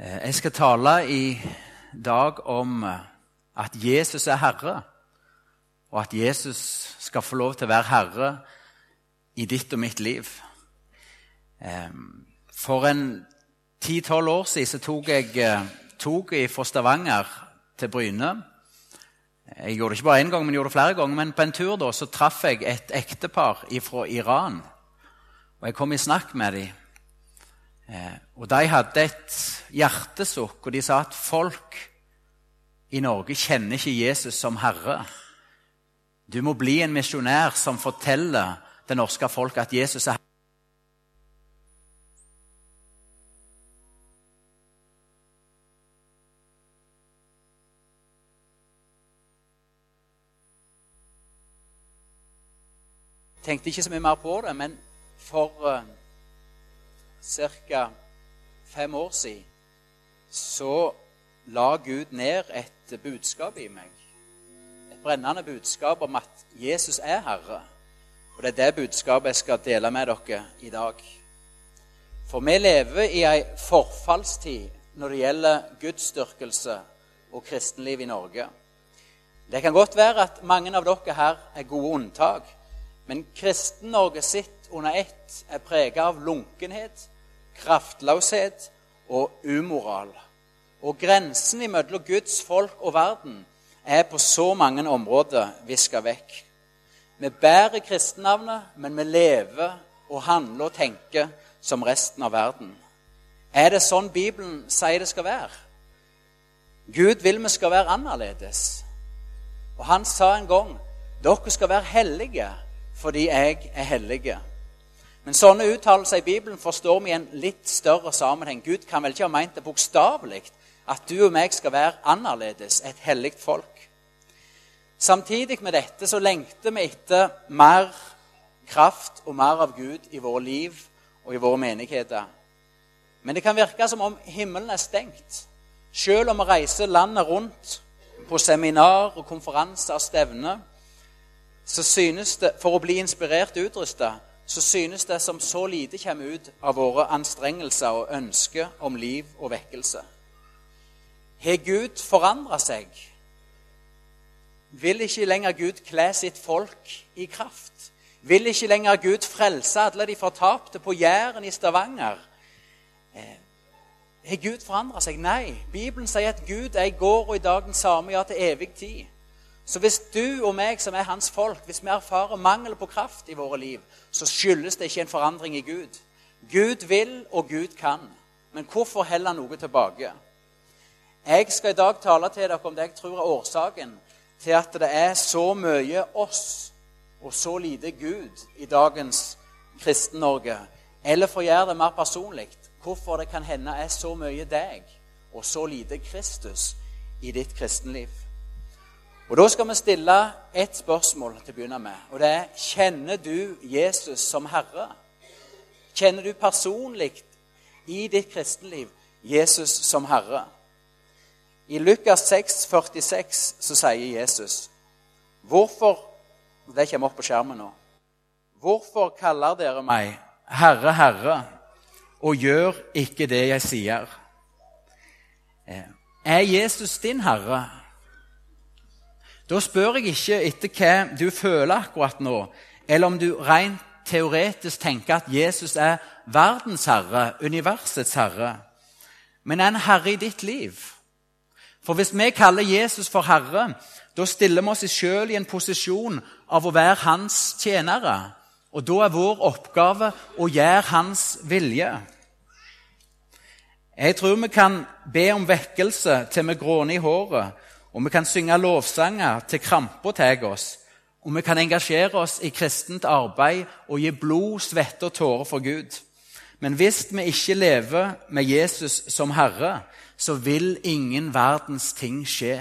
Eh, jeg skal tale i dag om eh, at Jesus er Herre, og at Jesus skal få lov til å være Herre i ditt og mitt liv. Eh, for en ti-tolv år siden så tok jeg toget fra Stavanger til Bryne. Jeg gjorde det ikke bare én gang, men gjorde det flere ganger. Men på en tur da, så traff jeg et ektepar fra Iran. Og jeg kom i snakk med dem. Eh, og de hadde et hjertesukk, og de sa at folk i Norge kjenner ikke Jesus som Herre. Du må bli en misjonær som forteller det norske folk at Jesus er Herre. tenkte ikke så mye mer på det, men for uh, ca. fem år siden så la Gud ned et budskap i meg. Et brennende budskap om at Jesus er Herre. Og det er det budskapet jeg skal dele med dere i dag. For vi lever i ei forfallstid når det gjelder gudsdyrkelse og kristenliv i Norge. Det kan godt være at mange av dere her er gode unntak. Men Kristen-Norge sitt under ett er prega av lunkenhet, kraftløshet og umoral. Og grensen mellom Guds folk og verden er på så mange områder viska vekk. Vi bærer kristennavnet, men vi lever og handler og tenker som resten av verden. Er det sånn Bibelen sier det skal være? Gud vil vi skal være annerledes. Og han sa en gang dere skal være hellige fordi jeg er hellige. Men sånne uttalelser i Bibelen forstår vi i en litt større sammenheng. Gud kan vel ikke ha meint det bokstavelig, at du og meg skal være annerledes, et hellig folk. Samtidig med dette så lengter vi etter mer kraft og mer av Gud i våre liv og i våre menigheter. Men det kan virke som om himmelen er stengt. Selv om vi reiser landet rundt på seminar og konferanser og stevner, så synes det, for å bli inspirert og utrusta, så synes det som så lite kommer ut av våre anstrengelser og ønsker om liv og vekkelse. Har Gud forandra seg? Vil ikke lenger Gud kle sitt folk i kraft? Vil ikke lenger Gud frelse alle de fortapte på Jæren i Stavanger? Eh, har Gud forandra seg? Nei. Bibelen sier at Gud er i går og i dag den samme, ja, til evig tid. Så hvis du og meg som er hans folk, hvis vi erfarer mangel på kraft i våre liv, så skyldes det ikke en forandring i Gud. Gud vil, og Gud kan. Men hvorfor heller noe tilbake? Jeg skal i dag tale til dere om det jeg tror er årsaken til at det er så mye oss og så lite Gud i dagens Kristen-Norge. Eller for å gjøre det mer personlig hvorfor det kan hende er så mye deg og så lite Kristus i ditt kristenliv. Og Da skal vi stille ett spørsmål til å begynne med. og det er Kjenner du Jesus som Herre? Kjenner du personlig i ditt kristenliv Jesus som Herre? I Lukas 6, 46 så sier Jesus Hvorfor Det kommer opp på skjermen nå. Hvorfor kaller dere meg Herre, Herre, og gjør ikke det jeg sier? Eh, er Jesus din Herre? Da spør jeg ikke etter hva du føler akkurat nå, eller om du rent teoretisk tenker at Jesus er verdens herre, universets herre, men er en herre i ditt liv. For hvis vi kaller Jesus for herre, da stiller vi oss sjøl i en posisjon av å være hans tjenere. Og da er vår oppgave å gjøre hans vilje. Jeg tror vi kan be om vekkelse til vi gråner i håret, og vi kan synge lovsanger til krampa tar oss. Og vi kan engasjere oss i kristent arbeid og gi blod, svette og tårer for Gud. Men hvis vi ikke lever med Jesus som Herre, så vil ingen verdens ting skje.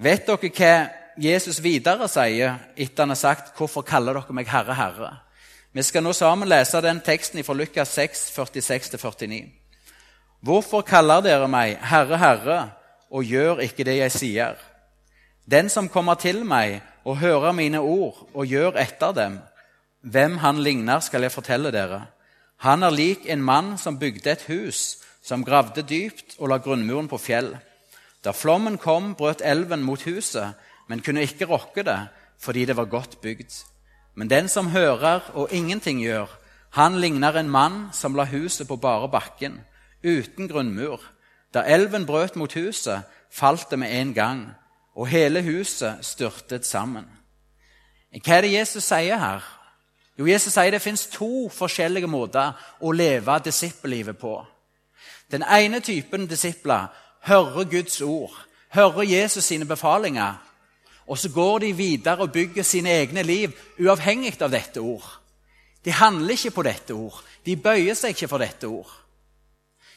Vet dere hva Jesus videre sier etter han har sagt 'Hvorfor kaller dere meg Herre, Herre'? Vi skal nå sammen lese den teksten fra Lukas 6, 46-49. Hvorfor kaller dere meg Herre, Herre? Og gjør ikke det jeg sier. Den som kommer til meg og hører mine ord og gjør etter dem, hvem han ligner, skal jeg fortelle dere. Han er lik en mann som bygde et hus som gravde dypt og la grunnmuren på fjell. Da flommen kom, brøt elven mot huset, men kunne ikke rokke det, fordi det var godt bygd. Men den som hører og ingenting gjør, han ligner en mann som la huset på bare bakken, uten grunnmur. Da elven brøt mot huset, falt det med en gang, og hele huset styrtet sammen. Hva er det Jesus sier her? Jo, Jesus sier det fins to forskjellige måter å leve disippellivet på. Den ene typen disipler hører Guds ord, hører Jesus sine befalinger, og så går de videre og bygger sine egne liv uavhengig av dette ord. De handler ikke på dette ord. De bøyer seg ikke for dette ord.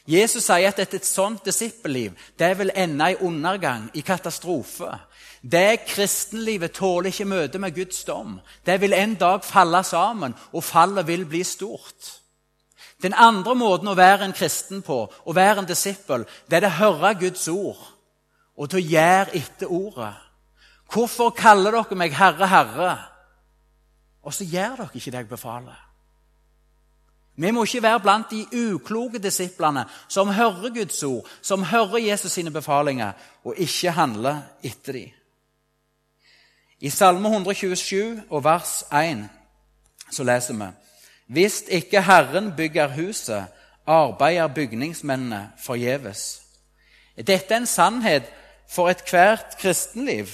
Jesus sier at et sånt disippelliv det vil ende i undergang, i katastrofe. Det kristenlivet tåler ikke møte med Guds dom. Det vil en dag falle sammen, og fallet vil bli stort. Den andre måten å være en kristen på, å være en disippel, det er å høre Guds ord og til å gjøre etter ordet. Hvorfor kaller dere meg Herre, Herre? Og så gjør dere ikke det jeg befaler. Vi må ikke være blant de ukloke disiplene som hører Guds ord, som hører Jesus sine befalinger, og ikke handler etter dem. I Salme 127 og vers 1 så leser vi Hvis ikke Herren bygger huset, arbeider bygningsmennene forgjeves. Dette er en sannhet for ethvert kristenliv.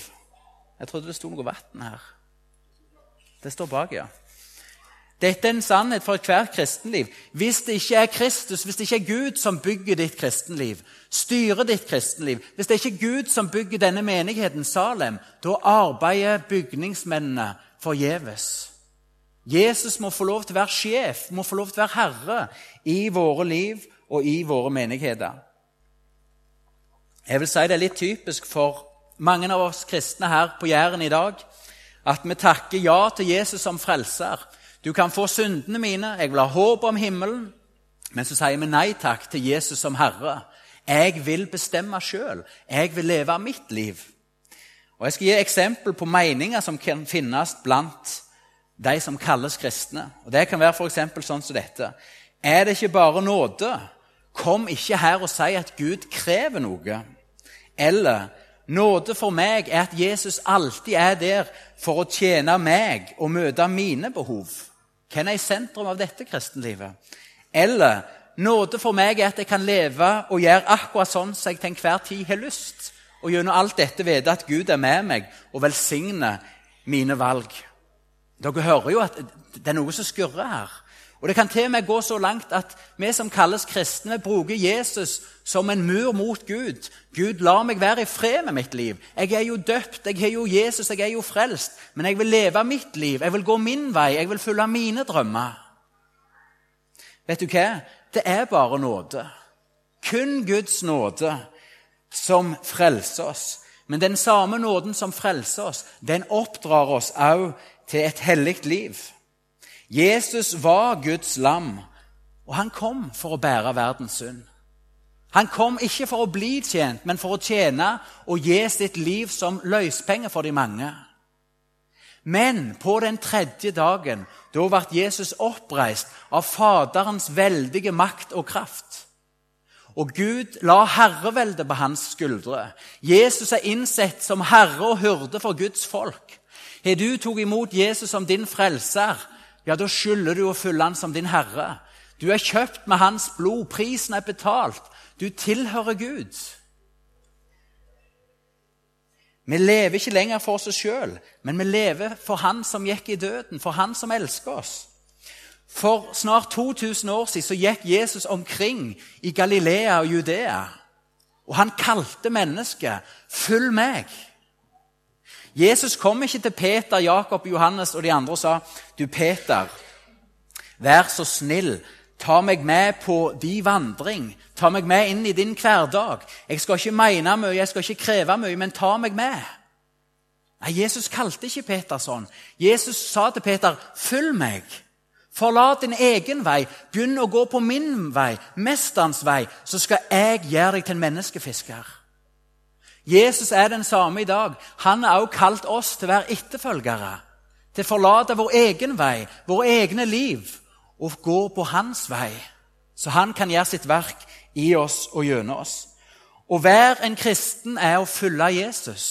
Jeg trodde det sto noe vann her. Det står bak, ja. Dette er en sannhet for ethvert kristenliv. Hvis det ikke er Kristus, hvis det ikke er Gud som bygger ditt kristenliv, styrer ditt kristenliv, hvis det ikke er Gud som bygger denne menigheten, Salem, da arbeider bygningsmennene forgjeves. Jesus må få lov til å være sjef, må få lov til å være herre i våre liv og i våre menigheter. Jeg vil si Det er litt typisk for mange av oss kristne her på Jæren i dag at vi takker ja til Jesus som frelser. Du kan få syndene mine, jeg vil ha håp om himmelen. Men så sier vi nei takk til Jesus som Herre. Jeg vil bestemme sjøl. Jeg vil leve mitt liv. Og Jeg skal gi eksempel på meninger som kan finnes blant de som kalles kristne. Og Det kan være for sånn som dette. Er det ikke bare nåde? Kom ikke her og si at Gud krever noe. Eller nåde for meg er at Jesus alltid er der for å tjene meg og møte mine behov. Hvem er i sentrum av dette kristenlivet? Eller nåde for meg er at jeg kan leve og gjøre akkurat sånn som jeg til enhver tid har lyst. Og gjennom alt dette vite at Gud er med meg og velsigner mine valg. Dere hører jo at det er noe som skurrer her. Og Det kan til og med gå så langt at vi som kalles kristne, bruker Jesus som en mur mot Gud. Gud, la meg være i fred med mitt liv. Jeg er jo døpt, jeg har jo Jesus, jeg er jo frelst. Men jeg vil leve mitt liv, jeg vil gå min vei, jeg vil følge mine drømmer. Vet du hva? Det er bare nåde. Kun Guds nåde som frelser oss. Men den samme nåden som frelser oss, den oppdrar oss òg til et hellig liv. Jesus var Guds lam, og han kom for å bære verdens synd. Han kom ikke for å bli tjent, men for å tjene og gi sitt liv som løspenger for de mange. Men på den tredje dagen da ble Jesus oppreist av Faderens veldige makt og kraft. Og Gud la herreveldet på hans skuldre. Jesus er innsett som herre og hyrde for Guds folk. Har du tatt imot Jesus som din frelser, ja, da skylder du å følge han som din herre. Du er kjøpt med hans blod. Prisen er betalt. Du tilhører Gud. Vi lever ikke lenger for oss sjøl, men vi lever for Han som gikk i døden, for Han som elsker oss. For snart 2000 år siden så gikk Jesus omkring i Galilea og Judea. Og han kalte mennesket 'følg meg'. Jesus kom ikke til Peter, Jakob, Johannes og de andre og sa, 'Du, Peter, vær så snill, ta meg med på din vandring.' 'Ta meg med inn i din hverdag.' 'Jeg skal ikke mene mye, jeg skal ikke kreve mye, men ta meg med.' Nei, Jesus kalte ikke Peter sånn. Jesus sa til Peter, 'Følg meg.' Forlat din egen vei. Begynn å gå på min vei, mesterens vei, så skal jeg gjøre deg til en menneskefisker. Jesus er den samme i dag. Han har også kalt oss til å være etterfølgere. Til å forlate vår egen vei, våre egne liv, og gå på hans vei. så han kan gjøre sitt verk i oss og gjennom oss. Å være en kristen er å følge Jesus.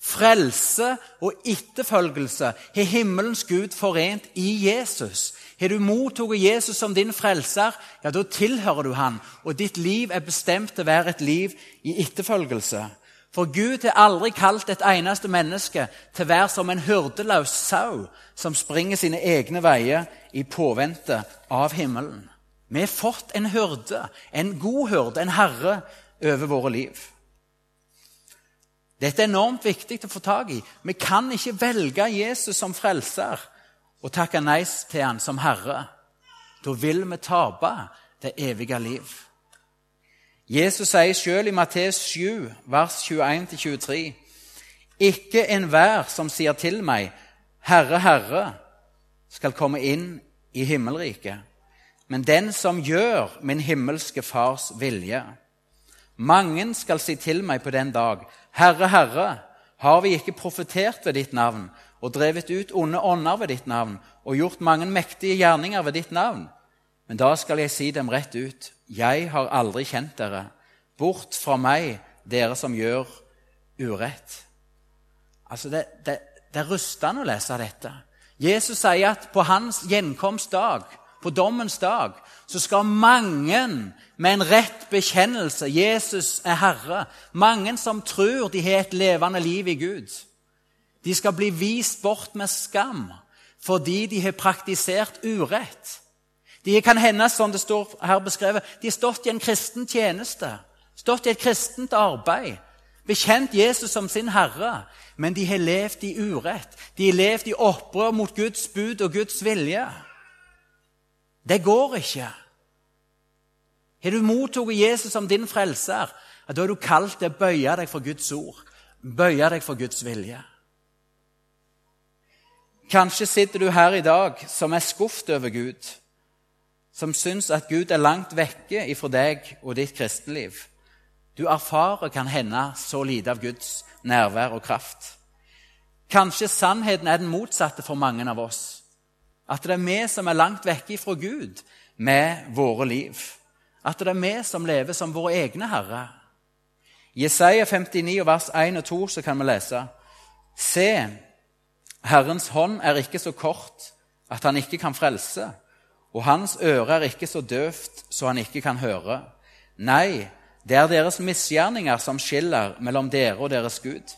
Frelse og etterfølgelse har himmelens Gud forent i Jesus. Har du mottatt Jesus som din frelser, ja, da tilhører du han, og ditt liv er bestemt til å være et liv i etterfølgelse. For Gud har aldri kalt et eneste menneske til å være som en hyrdeløs sau som springer sine egne veier i påvente av himmelen. Vi har fått en hyrde, en god hyrde, en herre over våre liv. Dette er enormt viktig å få tak i. Vi kan ikke velge Jesus som frelser og takke nei til han som herre. Da vil vi tape det evige liv. Jesus sier selv i Matteus 7, vers 21-23.: Ikke enhver som sier til meg, Herre, Herre, skal komme inn i himmelriket, men den som gjør min himmelske Fars vilje. Mange skal si til meg på den dag, Herre, Herre, har vi ikke profetert ved ditt navn og drevet ut onde ånder ved ditt navn og gjort mange mektige gjerninger ved ditt navn? Men da skal jeg si dem rett ut, jeg har aldri kjent dere. Bort fra meg, dere som gjør urett. Altså, Det, det, det er rystende å lese dette. Jesus sier at på hans gjenkomstdag, på dommens dag, så skal mange med en rett bekjennelse Jesus er Herre, mange som tror de har et levende liv i Gud, de skal bli vist bort med skam fordi de har praktisert urett. De kan hende, som det står her beskrevet, de har stått i en kristen tjeneste, stått i et kristent arbeid, bekjent Jesus som sin herre, men de har levd i urett. De har levd i opprør mot Guds bud og Guds vilje. Det går ikke. Har du mottatt Jesus som din frelser, da er du kalt til å bøye deg for Guds ord, bøye deg for Guds vilje. Kanskje sitter du her i dag som er skuffet over Gud, som syns at Gud er langt vekke ifra deg og ditt kristenliv. Du erfarer kan hende så lite av Guds nærvær og kraft. Kanskje sannheten er den motsatte for mange av oss. At det er vi som er langt vekke ifra Gud med våre liv. At det er vi som lever som våre egne herrer. I Jesaja 59, vers 1 og 2 så kan vi lese Se, Herrens hånd er ikke så kort at han ikke kan frelse, og hans øre er ikke så døvt så han ikke kan høre. Nei, det er deres misgjerninger som skiller mellom dere og deres Gud.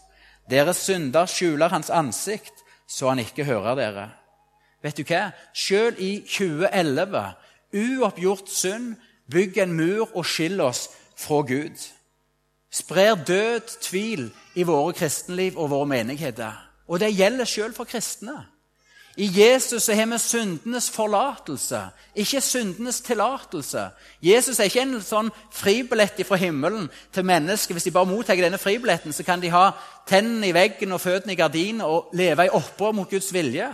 Deres synder skjuler hans ansikt, så han ikke hører dere. Vet du hva? Selv i 2011, uoppgjort synd, bygg en mur og skill oss fra Gud. Sprer død tvil i våre kristenliv og våre menigheter. Og det gjelder selv for kristne. I Jesus har vi syndenes forlatelse, ikke syndenes tillatelse. Jesus er ikke en sånn fribillett fra himmelen til mennesker. Hvis de bare mottar denne fribilletten, så kan de ha tennene i veggen og føttene i gardinen og leve i opprør mot Guds vilje.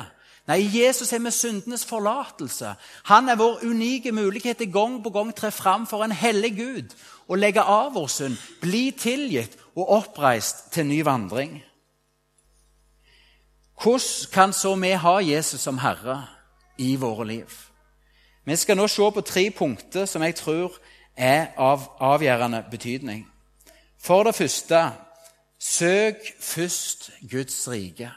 Nei, Jesus er med syndenes forlatelse. Han er vår unike mulighet til gang på gang tre fram for en hellig Gud og legge av vår synd, bli tilgitt og oppreist til ny vandring. Hvordan kan så vi ha Jesus som Herre i våre liv? Vi skal nå se på tre punkter som jeg tror er av avgjørende betydning. For det første søk først Guds rike.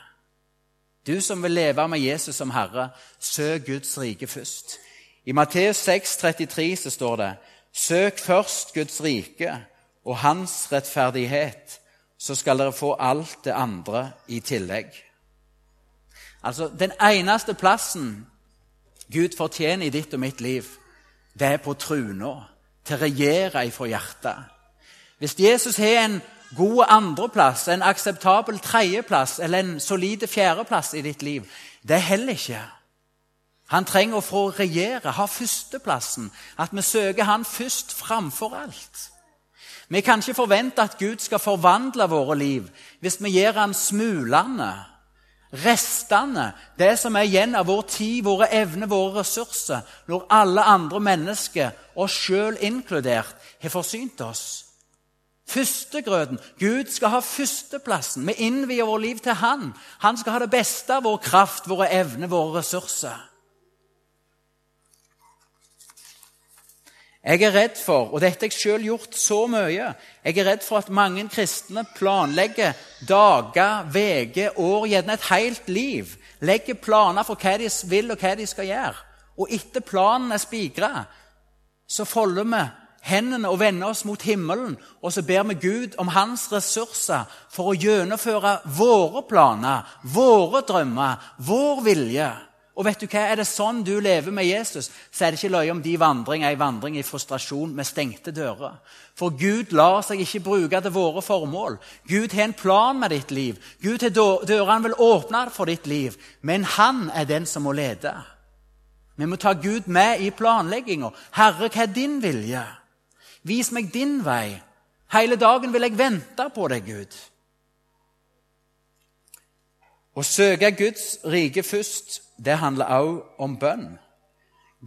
Du som vil leve med Jesus som Herre, søk Guds rike først. I Matteus 6, 33 så står det Søk først Guds rike og Hans rettferdighet, så skal dere få alt det andre i tillegg. Altså, Den eneste plassen Gud fortjener i ditt og mitt liv, det er på truna, til å regjere ifra hjertet. Hvis Jesus har en god andreplass, en akseptabel tredjeplass eller en solide fjerdeplass i ditt liv, det er heller ikke. Han trenger å få regjere, ha førsteplassen, at vi søker han først framfor alt. Vi kan ikke forvente at Gud skal forvandle våre liv hvis vi gir han smulene restene, det som er igjen av vår tid, våre evner, våre ressurser, når alle andre mennesker, oss sjøl inkludert, har forsynt oss. Førstegrøten. Gud skal ha førsteplassen. Vi innvier vårt liv til Han. Han skal ha det beste av vår kraft, våre evner, våre ressurser. Jeg er redd for, og dette har jeg selv gjort så mye, jeg er redd for at mange kristne planlegger dager, uker, år, gjerne et helt liv. Legger planer for hva de vil og hva de skal gjøre. Og etter planen er spigra, så folder vi hendene og vender oss mot himmelen, og så ber vi Gud om hans ressurser for å gjennomføre våre planer, våre drømmer, vår vilje. Og vet du hva? Er det sånn du lever med Jesus, så er det ikke løye om de vandring er en vandring i frustrasjon med stengte dører. For Gud lar seg ikke bruke til våre formål. Gud har en plan med ditt liv. Gud har dører han vil åpne for ditt liv. Men han er den som må lede. Vi må ta Gud med i planlegginga. Herre, hva er din vilje? Vis meg din vei. Hele dagen vil jeg vente på deg, Gud. Å søke Guds rike først det handler også om bønn.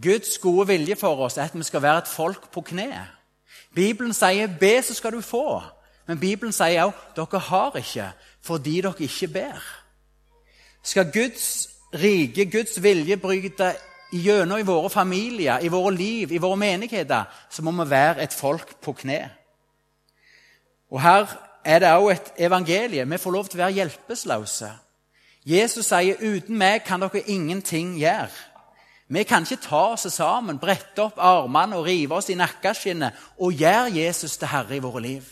Guds gode vilje for oss er at vi skal være et folk på kne. Bibelen sier 'be, så skal du få'. Men Bibelen sier også 'dere har ikke fordi dere ikke ber'. Skal Guds rike, Guds vilje, bryte gjennom i våre familier, i våre liv, i våre menigheter, så må vi være et folk på kne. Og Her er det også et evangelie. Vi får lov til å være hjelpeløse. Jesus sier, 'Uten meg kan dere ingenting gjøre'. Vi kan ikke ta oss sammen, brette opp armene og rive oss i nakkeskinnet og gjøre Jesus til herre i våre liv.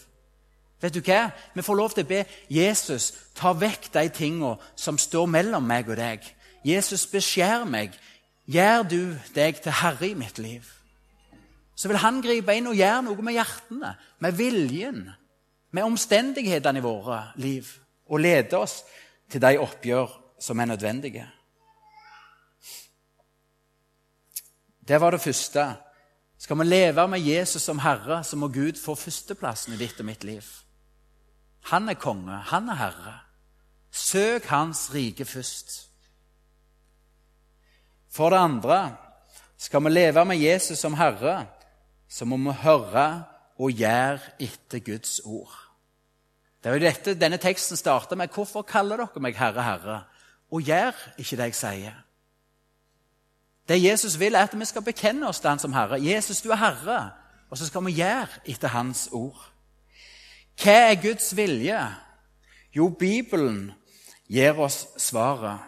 Vet du hva? Vi får lov til å be Jesus ta vekk de tingene som står mellom meg og deg. Jesus, beskjær meg. Gjør du deg til herre i mitt liv? Så vil han gripe inn og gjøre noe med hjertene, med viljen, med omstendighetene i våre liv, og lede oss til de oppgjør som er nødvendige. Det var det første. Skal vi leve med Jesus som Herre, så må Gud få førsteplassen i ditt og mitt liv. Han er konge, han er herre. Søk Hans rike først. For det andre, skal vi leve med Jesus som Herre, så må vi høre og gjøre etter Guds ord. Det er jo dette denne teksten starter med. Hvorfor kaller dere meg Herre, Herre, og gjør ikke det jeg sier? Det Jesus vil, er at vi skal bekjenne oss til Han som Herre. Jesus, du er Herre. Og så skal vi gjøre etter Hans ord. Hva er Guds vilje? Jo, Bibelen gir oss svaret.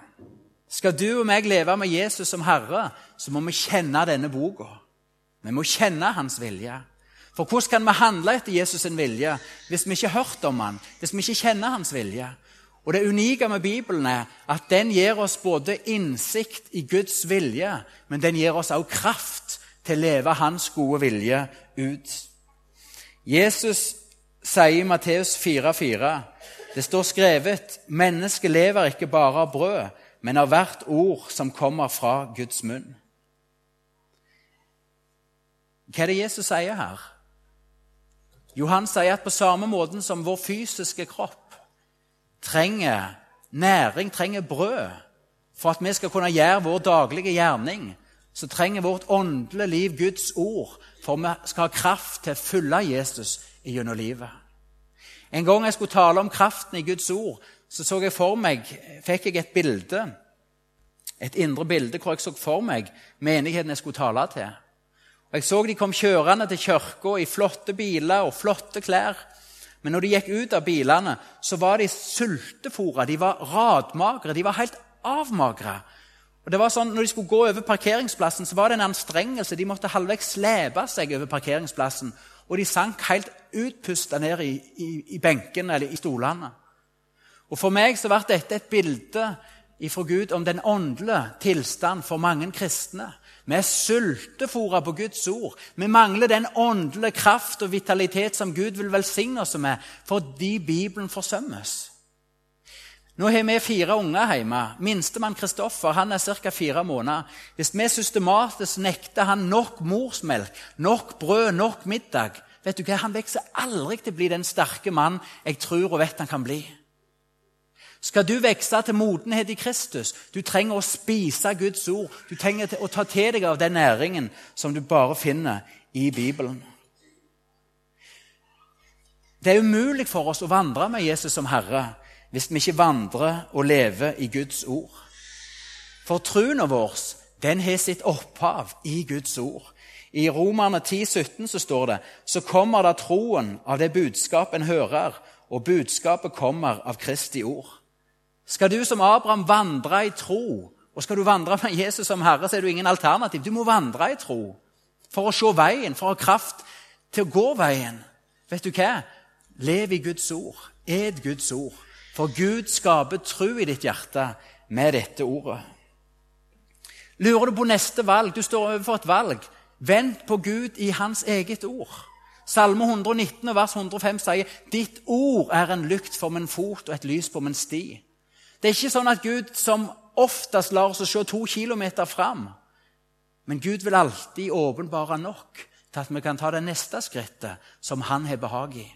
Skal du og meg leve med Jesus som Herre, så må vi kjenne denne boka. Vi må kjenne Hans vilje. For hvordan kan vi handle etter Jesus' sin vilje hvis vi ikke har hørt om han, hvis vi ikke kjenner hans vilje? Og Det unike med Bibelen er at den gir oss både innsikt i Guds vilje, men den gir oss også kraft til å leve hans gode vilje ut. Jesus sier i Matteus 4,4.: Det står skrevet:" Mennesket lever ikke bare av brød, men av hvert ord som kommer fra Guds munn. Hva er det Jesus sier her? Johan sier at på samme måten som vår fysiske kropp trenger næring, trenger brød, for at vi skal kunne gjøre vår daglige gjerning, så trenger vårt åndelige liv Guds ord for vi skal ha kraft til å følge Jesus gjennom livet. En gang jeg skulle tale om kraften i Guds ord, så, så jeg for meg, fikk jeg et bilde, et indre bilde hvor jeg så for meg menigheten jeg skulle tale til. Jeg så de kom kjørende til kirka i flotte biler og flotte klær. Men når de gikk ut av bilene, så var de sultefòra, de var radmagre, de var helt avmagre. Og det var sånn, Når de skulle gå over parkeringsplassen, så var det en anstrengelse. De måtte halvveis slepe seg over parkeringsplassen. Og de sank helt utpusta ned i, i, i benkene eller i stolene. Og For meg så ble dette et bilde fra Gud om den åndelige tilstand for mange kristne. Vi er sultefòra på Guds ord. Vi mangler den åndelige kraft og vitalitet som Gud vil velsigne oss med, fordi Bibelen forsømmes. Nå har vi fire unger hjemme. Minstemann Kristoffer han er ca. fire måneder. Hvis vi systematisk nekter han nok morsmelk, nok brød, nok middag vet du hva, Han vokser aldri til å bli den sterke mann jeg tror og vet han kan bli. Skal du vokse til modenhet i Kristus, du trenger å spise Guds ord. Du trenger å ta til deg av den næringen som du bare finner i Bibelen. Det er umulig for oss å vandre med Jesus som Herre hvis vi ikke vandrer og lever i Guds ord. For troen vår den har sitt opphav i Guds ord. I Romerne 10, 17 så står det så kommer da troen av det budskap en hører, og budskapet kommer av Kristi ord. Skal du som Abraham vandre i tro, og skal du vandre med Jesus som Herre, så er du ingen alternativ. Du må vandre i tro for å se veien, for å ha kraft til å gå veien. Vet du hva? Lev i Guds ord. Ed Guds ord. For Gud skaper tro i ditt hjerte med dette ordet. Lurer du på neste valg? Du står overfor et valg. Vent på Gud i Hans eget ord. Salme 119 vers 105 sier ditt ord er en lykt for min fot og et lys på min sti. Det er ikke sånn at Gud som oftest lar oss se to kilometer fram. Men Gud vil alltid åpenbare nok til at vi kan ta det neste skrittet som han har behag i.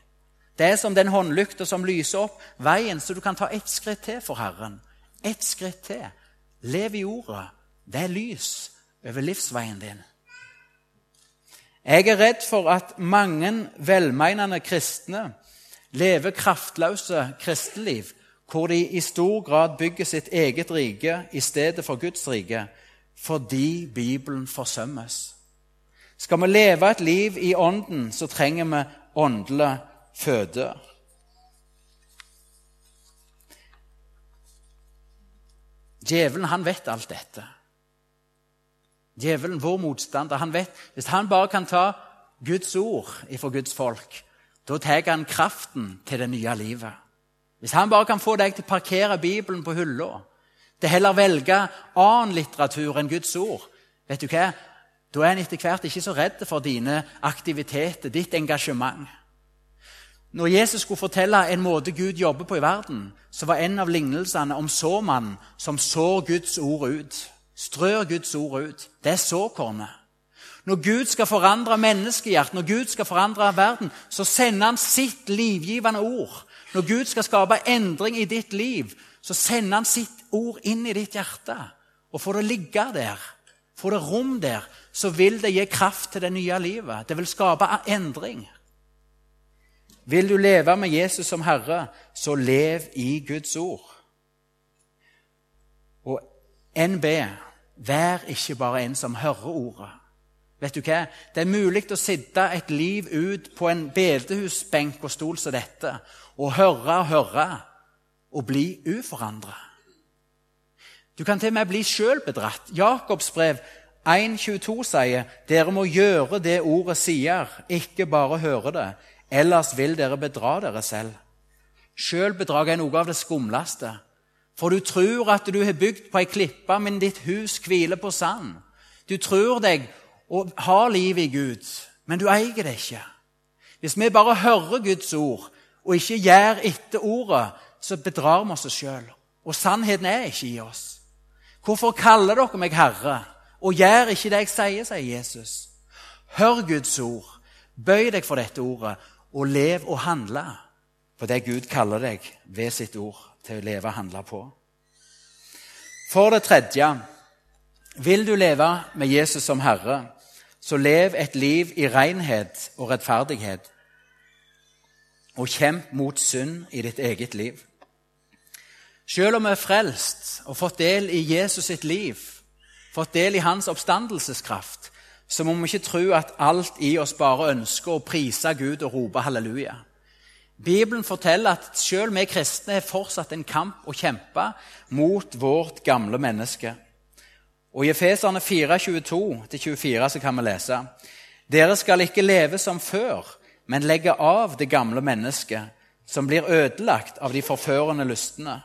Det er som den håndlykta som lyser opp veien, så du kan ta ett skritt til for Herren. Ett skritt til. Lev i ordet. Det er lys over livsveien din. Jeg er redd for at mange velmenende kristne lever kraftløse kristenliv, hvor de i stor grad bygger sitt eget rike i stedet for Guds rike, fordi Bibelen forsømmes. Skal vi leve et liv i Ånden, så trenger vi åndelig føde. Djevelen han vet alt dette. Djevelen, vår motstander, han vet Hvis han bare kan ta Guds ord ifra Guds folk, da tar han kraften til det nye livet. Hvis han bare kan få deg til å parkere Bibelen på hylla, til heller velge annen litteratur enn Guds ord, vet du hva? da er han etter hvert ikke så redd for dine aktiviteter, ditt engasjement. Når Jesus skulle fortelle en måte Gud jobber på i verden, så var en av lignelsene om såmannen som sår Guds ord ut. Strør Guds ord ut. Det er såkornet. Når Gud skal forandre menneskehjertet, når Gud skal forandre verden, så sender han sitt livgivende ord. Når Gud skal skape endring i ditt liv, så sender han sitt ord inn i ditt hjerte. Og får det ligge der, får det rom der, så vil det gi kraft til det nye livet. Det vil skape endring. Vil du leve med Jesus som Herre, så lev i Guds ord. Og NB, vær ikke bare en som hører ordet. Vet du hva? Det er mulig å sitte et liv ut på en bedehusbenk og stol som dette og høre og høre og bli uforandra. Du kan til og med bli sjøl bedratt. Jakobs brev 1,22 sier dere må gjøre det ordet sier, ikke bare høre det. Ellers vil dere bedra dere selv. Sjølbedrag er noe av det skumleste. For du tror at du har bygd på ei klippe, men ditt hus hviler på sand. Du tror deg å har livet i Gud, men du eier det ikke. Hvis vi bare hører Guds ord og ikke gjør etter ordet, så bedrar vi oss sjøl. Og sannheten er ikke i oss. Hvorfor kaller dere meg Herre og gjør ikke det jeg sier, sier Jesus. Hør Guds ord, bøy deg for dette ordet, og lev og handle på det Gud kaller deg ved sitt ord til å leve og handle på. For det tredje vil du leve med Jesus som Herre, så lev et liv i renhet og rettferdighet, og kjemp mot synd i ditt eget liv. Selv om vi er frelst og fått del i Jesus sitt liv, fått del i hans oppstandelseskraft, så må vi ikke tro at alt i oss bare ønsker å prise Gud og rope halleluja. Bibelen forteller at selv vi kristne har fortsatt en kamp å kjempe mot vårt gamle menneske. Og I Efeserne 4.22-24 kan vi lese Dere skal ikke leve som før, men legge av det gamle mennesket, som blir ødelagt av de forførende lystne.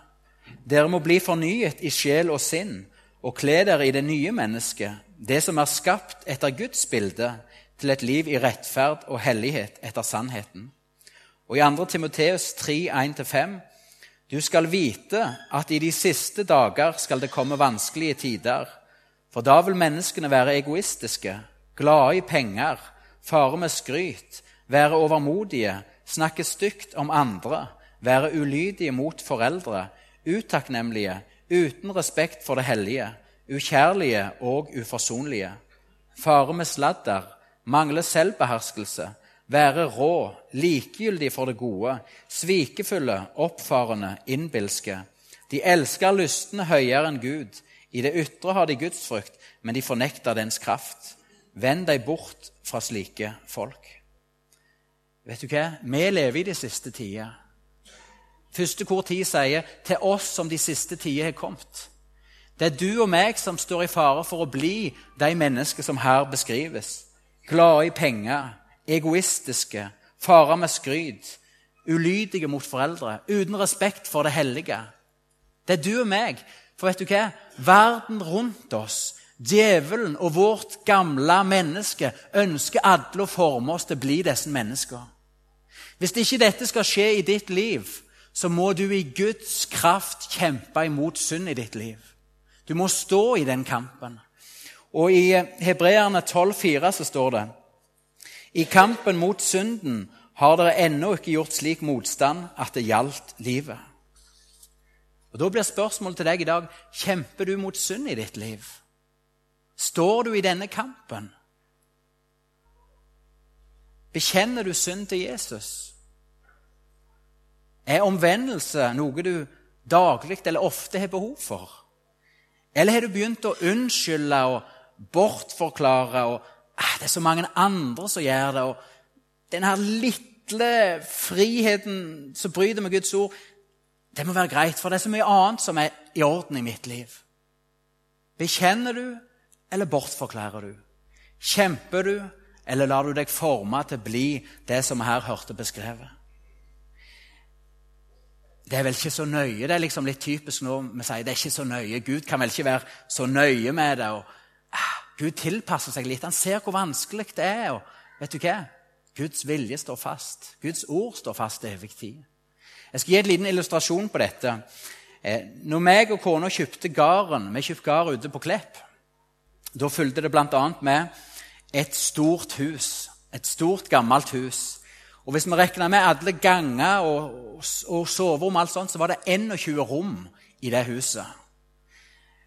Dere må bli fornyet i sjel og sinn og kle dere i det nye mennesket, det som er skapt etter Guds bilde, til et liv i rettferd og hellighet etter sannheten. Og i 2. Timoteus 3, 1-5.: Du skal vite at i de siste dager skal det komme vanskelige tider. For da vil menneskene være egoistiske, glade i penger, fare med skryt, være overmodige, snakke stygt om andre, være ulydige mot foreldre, utakknemlige, uten respekt for det hellige, ukjærlige og uforsonlige, fare med sladder, mangle selvbeherskelse, være rå, likegyldig for det gode, svikefulle, oppfarende, innbilske. De elsker lystne høyere enn Gud. I det ytre har de gudsfrykt, men de fornekter dens kraft. Vend deg bort fra slike folk. Vet du hva? Vi lever i de siste tider. Første kor tid sier 'til oss som de siste tider har kommet'. Det er du og meg som står i fare for å bli de mennesker som her beskrives. Glade i penger, egoistiske, farer med skryt, ulydige mot foreldre, uten respekt for det hellige. Det er du og meg. For vet du hva? Verden rundt oss, djevelen og vårt gamle menneske ønsker alle å forme oss til å bli disse mennesker. Hvis ikke dette skal skje i ditt liv, så må du i Guds kraft kjempe imot synd i ditt liv. Du må stå i den kampen. Og i Hebreerne 12,4 så står det I kampen mot synden har dere ennå ikke gjort slik motstand at det gjaldt livet. Og Da blir spørsmålet til deg i dag kjemper du mot synd i ditt liv. Står du i denne kampen? Bekjenner du synd til Jesus? Er omvendelse noe du daglig eller ofte har behov for? Eller har du begynt å unnskylde og bortforklare og ah, 'Det er så mange andre som gjør det.' og Den her lille friheten som bryter med Guds ord, det må være greit, for det er så mye annet som er i orden i mitt liv. Bekjenner du, eller bortforklarer du? Kjemper du, eller lar du deg forme til å bli det som vi her hørte beskrevet? Det er vel ikke så nøye. Det er liksom litt typisk nå vi sier det er ikke så nøye. Gud kan vel ikke være så nøye med det. Og, ah, Gud tilpasser seg litt. Han ser hvor vanskelig det er. Og vet du hva? Guds vilje står fast. Guds ord står fast til evig tid. Jeg skal gi en liten illustrasjon på dette. Eh, når meg og kona kjøpte garen, Vi kjøpte gard ute på Klepp. Da fulgte det bl.a. med et stort hus. Et stort, gammelt hus. Og Hvis vi regna med alle ganger og, og soverom, alt sånt, så var det 21 rom i det huset.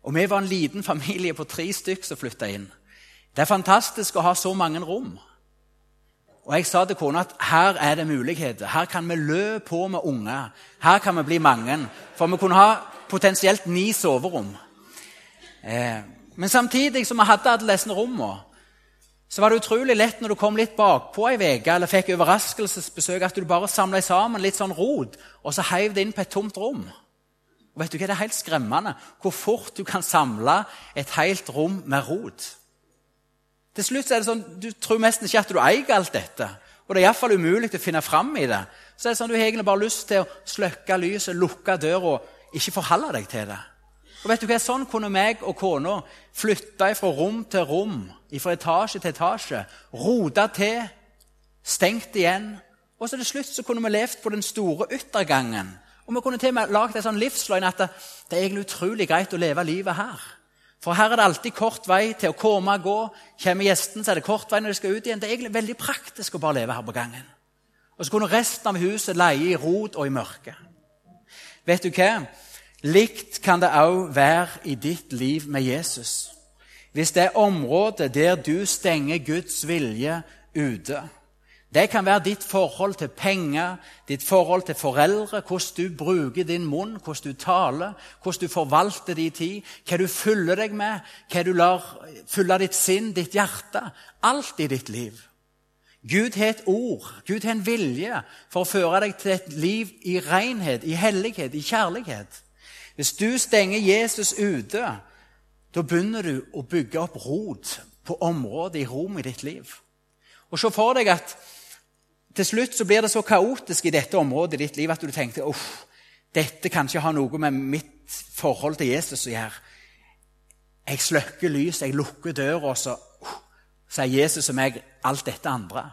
Og Vi var en liten familie på tre stykk som flytta inn. Det er fantastisk å ha så mange rom. Og jeg sa til kona at her er det muligheter. Her kan vi lø på med unger. Her kan vi bli mange. For vi kunne ha potensielt ni soverom. Eh, men samtidig som vi hadde alle disse rommene, så var det utrolig lett når du kom litt bakpå ei uke eller fikk overraskelsesbesøk, at du bare samla sammen litt sånn rot og så heiv det inn på et tomt rom. Og vet du hva, Det er helt skremmende hvor fort du kan samle et helt rom med rot. Til slutt er det sånn, Du tror nesten ikke at du eier alt dette. Og det er iallfall umulig å finne fram i det. Så er det sånn, Du har egentlig bare lyst til å slukke lyset, lukke døra ikke forholde deg til det. Og vet du hva, Sånn kunne meg og kona flytte fra rom til rom, fra etasje til etasje. Rote til, stengt igjen. Og så til slutt så kunne vi levd på den store yttergangen. Og vi kunne til og med lagd en sånn livsløgn at det er egentlig utrolig greit å leve livet her. For her er det alltid kort vei til å komme og gå. Kommer gjesten, så er det kort vei når de skal ut igjen. Det er egentlig veldig praktisk å bare leve her på gangen. Og så kunne resten av huset leie i rot og i mørke. Vet du hva? Likt kan det òg være i ditt liv med Jesus. Hvis det er området der du stenger Guds vilje ute, det kan være ditt forhold til penger, ditt forhold til foreldre, hvordan du bruker din munn, hvordan du taler, hvordan du forvalter din tid, hva du fyller deg med, hva du lar fylle ditt sinn, ditt hjerte. Alt i ditt liv. Gud har et ord, Gud har en vilje for å føre deg til et liv i renhet, i hellighet, i kjærlighet. Hvis du stenger Jesus ute, da begynner du å bygge opp rot på området i rom i ditt liv. Og Se for deg at til slutt så blir det så kaotisk i dette området i ditt liv at du tenker uff, dette kan ikke ha noe med mitt forhold til Jesus å gjøre. Jeg slukker lyset, jeg lukker døra, og så sier Jesus og meg alt dette andre.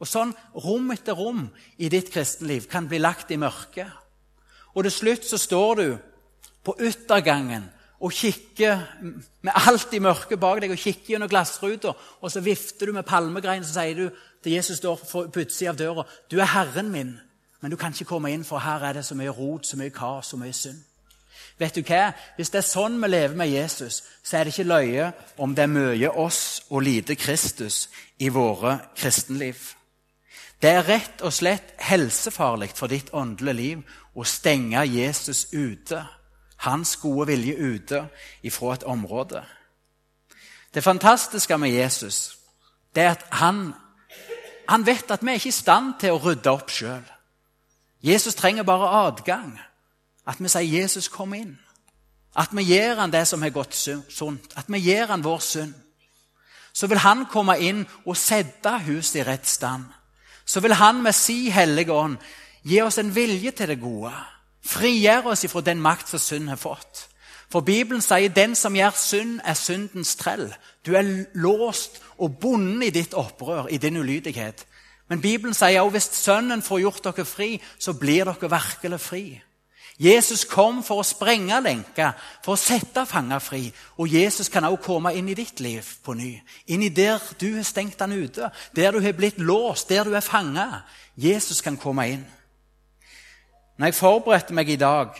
Og Sånn rom etter rom i ditt kristenliv kan bli lagt i mørket. Og til slutt så står du på yttergangen og kikker med alt i mørket bak deg og kikker gjennom glassruta, og så vifter du med palmegrein så sier du til Jesus står på utsida av døra. 'Du er Herren min, men du kan ikke komme inn, for her er det så mye rot, så mye kaos, så mye synd.' Vet du hva? Hvis det er sånn vi lever med Jesus, så er det ikke løye om det er mye oss og lite Kristus i våre kristenliv. Det er rett og slett helsefarlig for ditt åndelige liv å stenge Jesus ute, hans gode vilje ute, ifra et område. Det fantastiske med Jesus det er at han, han vet at vi er ikke i stand til å rydde opp sjøl. Jesus trenger bare adgang. At vi sier 'Jesus, kom inn'. At vi gir han det som har gått sunt. At vi gir han vår synd. Så vil han komme inn og sette huset i rett stand. Så vil han med si hellige ånd gi oss en vilje til det gode. Frigjøre oss ifra den makt som synd har fått. For Bibelen sier den som gjør synd, er syndens trell. Du er låst og bundet i ditt opprør, i din ulydighet. Men Bibelen sier også hvis Sønnen får gjort dere fri, så blir dere virkelig fri. Jesus kom for å sprenge lenker, for å sette fanger fri. Og Jesus kan også komme inn i ditt liv på ny. Inn i der du har stengt han ute, der du har blitt låst, der du er fanga. Jesus kan komme inn. Når jeg forberedte meg i dag,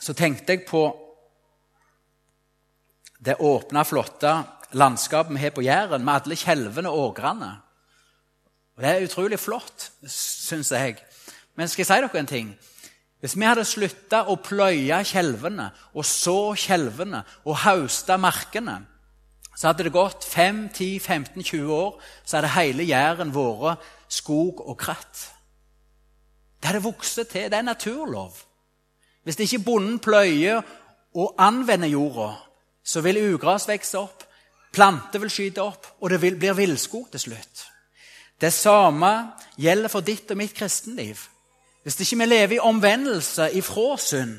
så tenkte jeg på det åpne, flotte landskapet vi har på Jæren, med alle kjelvene og ågrene. Det er utrolig flott, syns jeg. Men skal jeg si dere en ting? Hvis vi hadde slutta å pløye kjelvene og så kjelvene og hauste markene, så hadde det gått 5-10-15-20 år, så hadde hele Jæren vært skog og kratt. Det hadde vokst til. Det er naturlov. Hvis ikke bonden pløyer og anvender jorda, så vil ugras vokse opp, planter vil skyte opp, og det blir villskog til slutt. Det samme gjelder for ditt og mitt kristenliv. Hvis ikke vi lever i omvendelse ifra synd,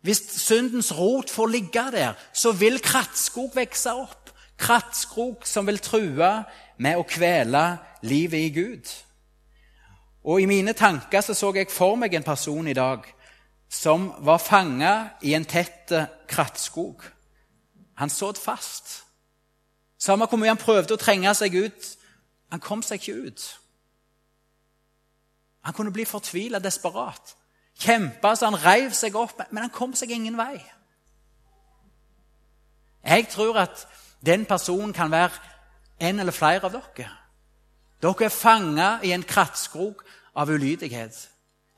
hvis syndens rot får ligge der, så vil krattskog vokse opp. Krattskog som vil true med å kvele livet i Gud. Og I mine tanker så, så jeg for meg en person i dag som var fanga i en tett krattskog. Han så fast. Samme hvor mye han prøvde å trenge seg ut, han kom seg ikke ut. Han kunne bli fortvila, desperat. Kjempa så han reiv seg opp, men han kom seg ingen vei. Jeg tror at den personen kan være en eller flere av dere. Dere er fanga i en krattskrok av ulydighet.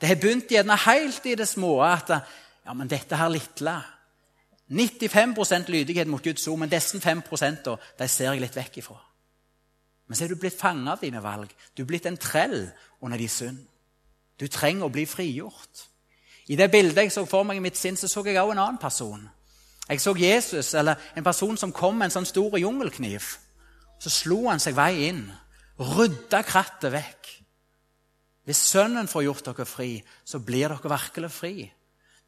Det har begynt gjerne helt i det små at ja, men dette her lille 95% lydighet mot Guds ord, men disse 5% de ser jeg litt vekk ifra. Men så er du blitt fanga av dine valg. Du er blitt en trell under de synd. Du trenger å bli frigjort. I det bildet jeg så for meg i mitt sinn, så så jeg også en annen person. Jeg så Jesus, eller en person som kom med en sånn stor jungelkniv. Så slo han seg vei inn, rydda krattet vekk. Hvis Sønnen får gjort dere fri, så blir dere virkelig fri.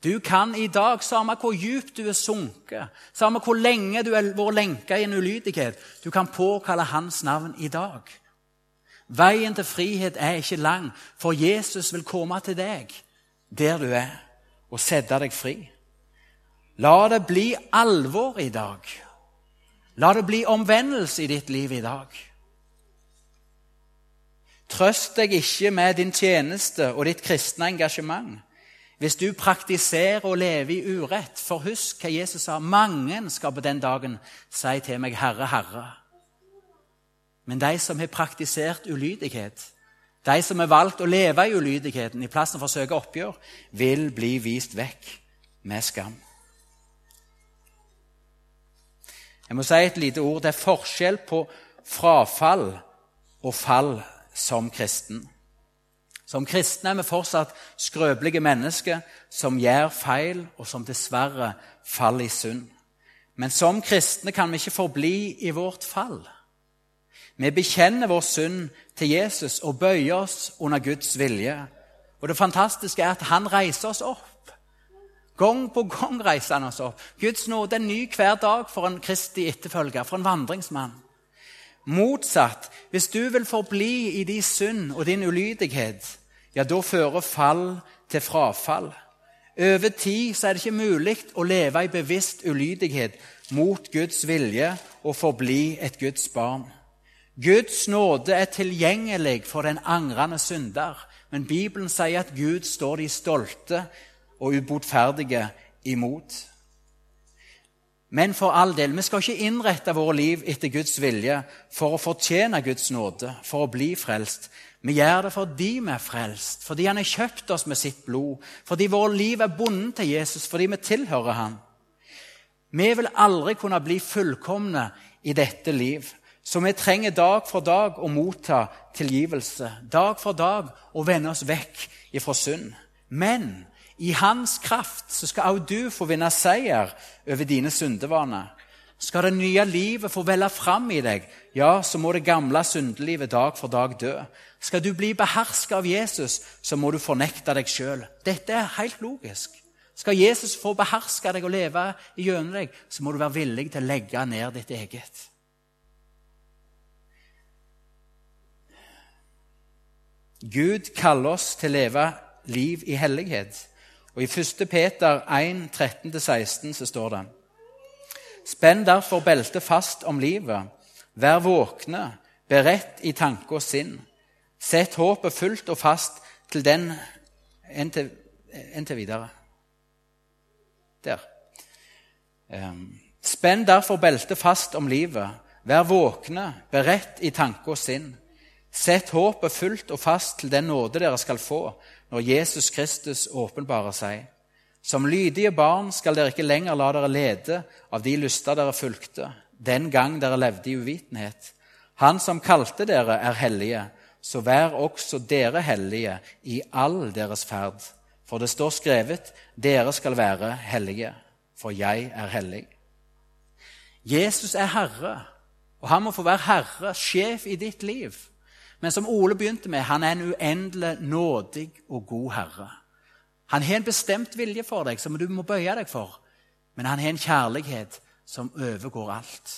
Du kan i dag, samme hvor djupt du er sunket, samme hvor lenge du har vært lenka i en ulydighet, du kan påkalle Hans navn i dag. Veien til frihet er ikke lang, for Jesus vil komme til deg der du er, og sette deg fri. La det bli alvor i dag. La det bli omvendelse i ditt liv i dag. Trøst deg ikke med din tjeneste og ditt kristne engasjement hvis du praktiserer og lever i urett. For husk hva Jesus sa. Mange skal på den dagen si til meg, Herre, Herre. Men de som har praktisert ulydighet, de som har valgt å leve i ulydigheten i plassen for å søke oppgjør, vil bli vist vekk med skam. Jeg må si et lite ord. Det er forskjell på frafall og fall som kristen. Som kristne er vi fortsatt skrøpelige mennesker som gjør feil, og som dessverre faller i synd. Men som kristne kan vi ikke forbli i vårt fall. Vi bekjenner vår synd til Jesus og bøyer oss under Guds vilje. Og Det fantastiske er at han reiser oss opp. Gang på gang reiser han oss opp. Guds nåde er ny hver dag for en kristig etterfølger, for en vandringsmann. Motsatt, hvis du vil forbli i din synd og din ulydighet, ja, da fører fall til frafall. Over tid så er det ikke mulig å leve i bevisst ulydighet mot Guds vilje og forbli et Guds barn. Guds nåde er tilgjengelig for den angrende synder, men Bibelen sier at Gud står de stolte og ubotferdige imot. Men for all del, vi skal ikke innrette våre liv etter Guds vilje for å fortjene Guds nåde, for å bli frelst. Vi gjør det fordi vi er frelst, fordi Han har kjøpt oss med sitt blod, fordi vårt liv er bundet til Jesus, fordi vi tilhører Han. Vi vil aldri kunne bli fullkomne i dette liv. Så vi trenger dag for dag å motta tilgivelse. Dag for dag å vende oss vekk ifra synd. Men i Hans kraft så skal også du få vinne seier over dine syndevaner. Skal det nye livet få velle fram i deg, ja, så må det gamle syndelivet dag for dag dø. Skal du bli beherska av Jesus, så må du fornekte deg sjøl. Dette er helt logisk. Skal Jesus få beherske deg og leve gjennom deg, så må du være villig til å legge ned ditt eget. Gud kaller oss til å leve liv i hellighet. Og I 1. Peter 1, 13-16 så står det Spenn derfor beltet fast om livet. Vær våkne, beredt i tanke og sinn. Sett håpet fullt og fast til den inntil, videre. Der. Um, Spenn derfor beltet fast om livet. Vær våkne, beredt i tanke og sinn. Sett håpet fullt og fast til den nåde dere skal få når Jesus Kristus åpenbarer seg. Som lydige barn skal dere ikke lenger la dere lede av de lyster dere fulgte, den gang dere levde i uvitenhet. Han som kalte dere, er hellige, så vær også dere hellige i all deres ferd. For det står skrevet, dere skal være hellige, for jeg er hellig. Jesus er herre, og han må få være herre, sjef i ditt liv. Men som Ole begynte med, han er en uendelig nådig og god herre. Han har en bestemt vilje for deg som du må bøye deg for, men han har en kjærlighet som overgår alt.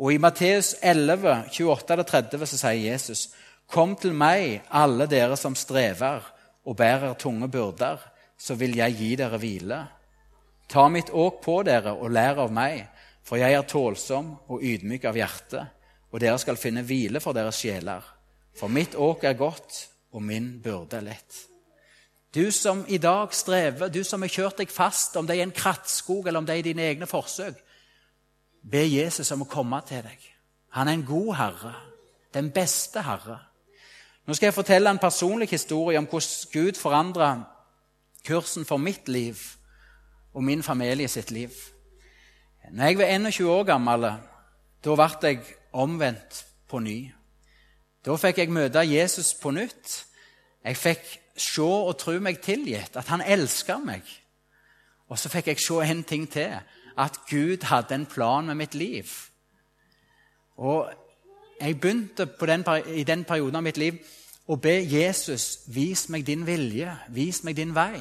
Og I Matteus 11, 28-30 så sier Jesus.: Kom til meg, alle dere som strever og bærer tunge byrder, så vil jeg gi dere hvile. Ta mitt åk på dere og lær av meg, for jeg er tålsom og ydmyk av hjerte, og dere skal finne hvile for deres sjeler. For mitt åk er godt, og min byrde er lett. Du som i dag strever, du som har kjørt deg fast, om det er en krattskog eller om det er i dine egne forsøk, be Jesus om å komme til deg. Han er en god herre, den beste herre. Nå skal jeg fortelle en personlig historie om hvordan Gud forandra kursen for mitt liv og min familie sitt liv. Når jeg var 21 år gammel, da ble jeg omvendt på ny. Da fikk jeg møte Jesus på nytt. Jeg fikk se og tro meg tilgitt, at han elska meg. Og så fikk jeg se en ting til, at Gud hadde en plan med mitt liv. Og jeg begynte den, i den perioden av mitt liv å be Jesus vis meg din vilje, vis meg din vei.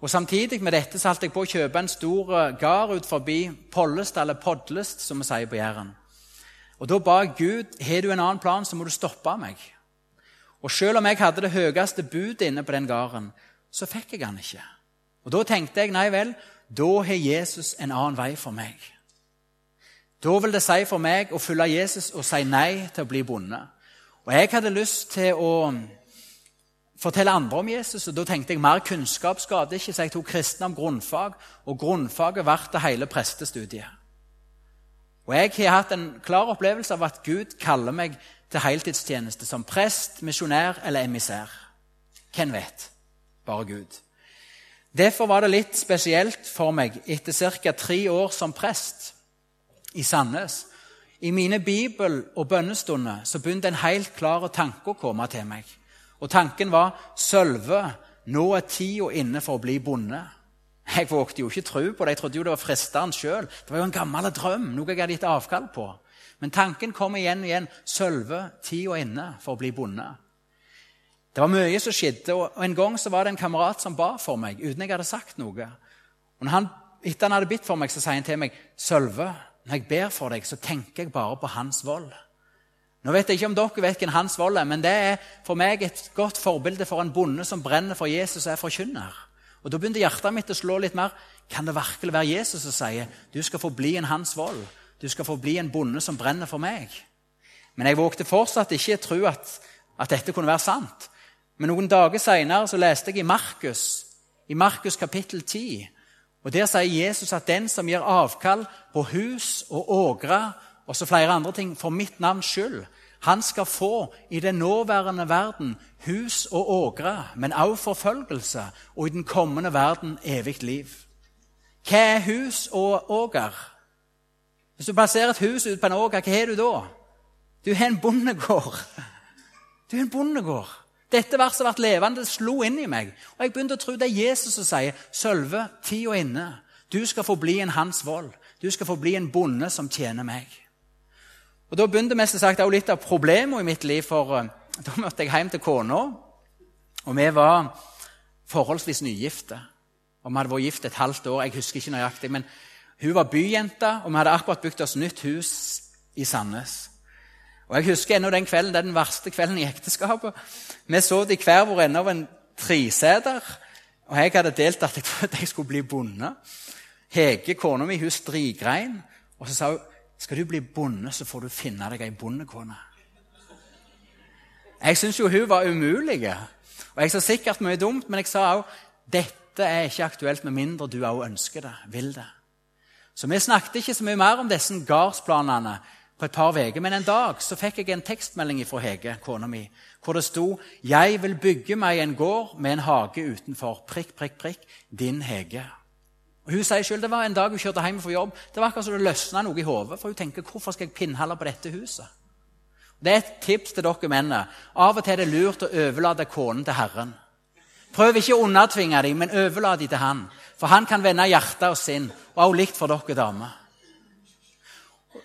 Og Samtidig med dette så holdt jeg på å kjøpe en stor eh, gard ut forbi Pollest, eller Podlest, som vi sier på Jæren. Og Da ba jeg Gud har du en annen plan, så må du stoppe meg. Og selv om jeg hadde det høyeste budet inne på den gården, så fikk jeg han ikke. Og Da tenkte jeg nei vel, da har Jesus en annen vei for meg. Da vil det si for meg å følge Jesus og si nei til å bli bonde. Og jeg hadde lyst til å fortelle andre om Jesus, og da tenkte jeg mer kunnskap skader ikke, så jeg tok kristendom grunnfag, og grunnfaget ble det hele prestestudiet. Og jeg har hatt en klar opplevelse av at Gud kaller meg til heltidstjeneste som prest, misjonær eller emissær. Hvem vet? Bare Gud. Derfor var det litt spesielt for meg etter ca. tre år som prest i Sandnes. I mine bibel- og bønnestunder så begynte en helt klar tanke å komme til meg. Og Tanken var Sølve, nå er tida inne for å bli bonde. Jeg vågte jo ikke tro på det. Jeg trodde jo det var fristeren sjøl. Det var jo en gammel drøm, noe jeg hadde gitt avkall på. Men tanken kom igjen og igjen. Sølve, tida inne for å bli bonde. Det var mye som skjedde, og En gang så var det en kamerat som ba for meg uten jeg hadde sagt noe. Og han, Etter han hadde bitt for meg, så sier han til meg, 'Sølve, når jeg ber for deg, så tenker jeg bare på Hans vold.' Nå vet jeg ikke om dere vet hvem Hans vold er, men det er for meg et godt forbilde for en bonde som brenner for Jesus og er forkynner. Og Da begynte hjertet mitt å slå litt mer. Kan det virkelig være Jesus som sier du skal få bli en Hans vold? Du skal få bli en bonde som brenner for meg. Men jeg vågte fortsatt ikke tro at, at dette kunne være sant. Men noen dager seinere leste jeg i Markus, i Markus kapittel 10. Og Der sier Jesus at den som gir avkall på hus og ågre og så flere andre ting for mitt navns skyld, han skal få i den nåværende verden hus og ågre, men også forfølgelse, og i den kommende verden evig liv. Hva er hus og åger? Hvis du plasserer et hus ut på en åger, hva har du da? Du har en bondegård. Du har en bondegård. Dette verset ble levende, det slo inn i meg. Og jeg begynte å tro det er Jesus som sier, 'Sølve, tida inne. Du skal få bli en Hans Vold. Du skal få bli en bonde som tjener meg.' Og Da begynte mest sagt også litt av problemet i mitt liv, for uh, da måtte jeg hjem til kona. Og vi var forholdsvis nygifte. Og vi hadde vært gift et halvt år. jeg husker ikke nøyaktig, men Hun var byjente, og vi hadde akkurat bygd oss nytt hus i Sandnes. Og Jeg husker ennå den kvelden, det er den verste kvelden i ekteskapet. Vi så i hver vår ende av en treseter, og jeg hadde delt at jeg trodde jeg skulle bli bonde. Hege, kona mi, hun strigrein, og så sa hun skal du bli bonde, så får du finne deg ei bondekone. Jeg syntes jo hun var umulig. Og jeg sa sikkert mye dumt, men jeg sa òg dette er ikke aktuelt med mindre du òg ønsker det, vil det. Så vi snakket ikke så mye mer om disse gardsplanene på et par uker. Men en dag så fikk jeg en tekstmelding fra Hege, kona mi, hvor det sto 'Jeg vil bygge meg en gård med en hage utenfor'. Prikk, prikk, prikk. Din Hege. Og Hun sier selv, det var en dag hun kjørte hjem fra jobb. Det var akkurat som det løsna noe i hodet. For hun tenker 'Hvorfor skal jeg pinnhalle på dette huset?' Det er et tips til dere mennene. Av og til er det lurt å overlate konen til Herren. Prøv ikke å undertvinge dem, men overlat dem til Han. For han kan vende hjerte og sinn, og også likt for dere damer.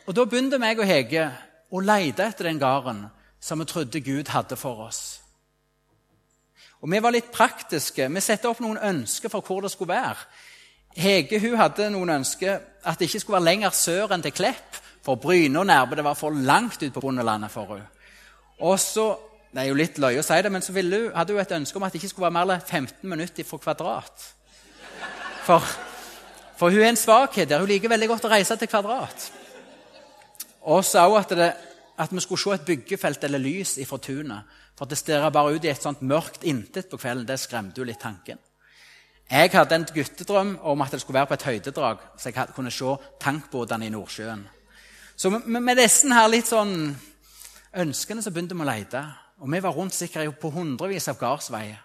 Og Da begynte meg og Hege å lete etter den gården som vi trodde Gud hadde for oss. Og Vi var litt praktiske. Vi satte opp noen ønsker for hvor det skulle være. Hege hun hadde noen ønsker at det ikke skulle være lenger sør enn til Klepp. For Bryne og Nærbø det var for langt ut på bondelandet for henne. Og så, Det er jo litt løye å si det, men så hun, hadde hun et ønske om at det ikke skulle være mer enn 15 minutter fra Kvadrat. For, for hun er en svakhet der. Hun liker veldig godt å reise til Kvadrat. Og så òg at, at, vi skulle se et byggefelt eller lys ifra tunet. For det stirrer bare ut i et sånt mørkt intet på kvelden, det skremte jo litt tanken. Jeg hadde en guttedrøm om at det skulle være på et høydedrag, så jeg kunne se tankbåtene i Nordsjøen. Så med, disse her litt sånn ønskene så begynte vi å lete. Og vi var rundt sikkert på hundrevis av gardsveier.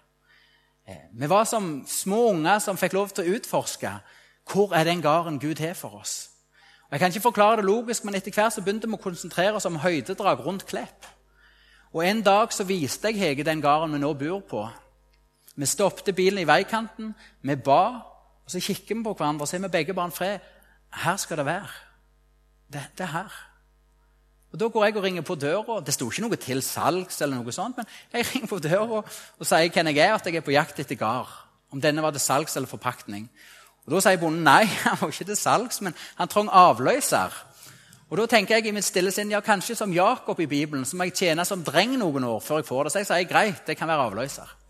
Eh, vi var som små unger som fikk lov til å utforske hvor er den gården Gud har for oss. Jeg kan ikke forklare det logisk, men etter hvert så begynte vi å konsentrere oss om høydedrag rundt Klepp. Og En dag så viste jeg Hege den gården vi nå bor på. Vi stoppet bilen i veikanten, vi ba, og så kikker vi på hverandre og ser vi begge bare en fred. Her skal det være. Det, det, er her. Og Da går jeg og ringer på døra. Det sto ikke noe til salgs, eller noe sånt, men jeg ringer på døra og sier hvem jeg er, at jeg er på jakt etter gard. Om denne var til salgs eller forpaktning. Og Da sier bonden nei, han var ikke til salgs, men han trong avløser. Og Da tenker jeg i mitt stille sinn ja, kanskje som Jakob i Bibelen, så må jeg tjene som dreng noen år før jeg får det. Så jeg sier greit, det kan være avløser.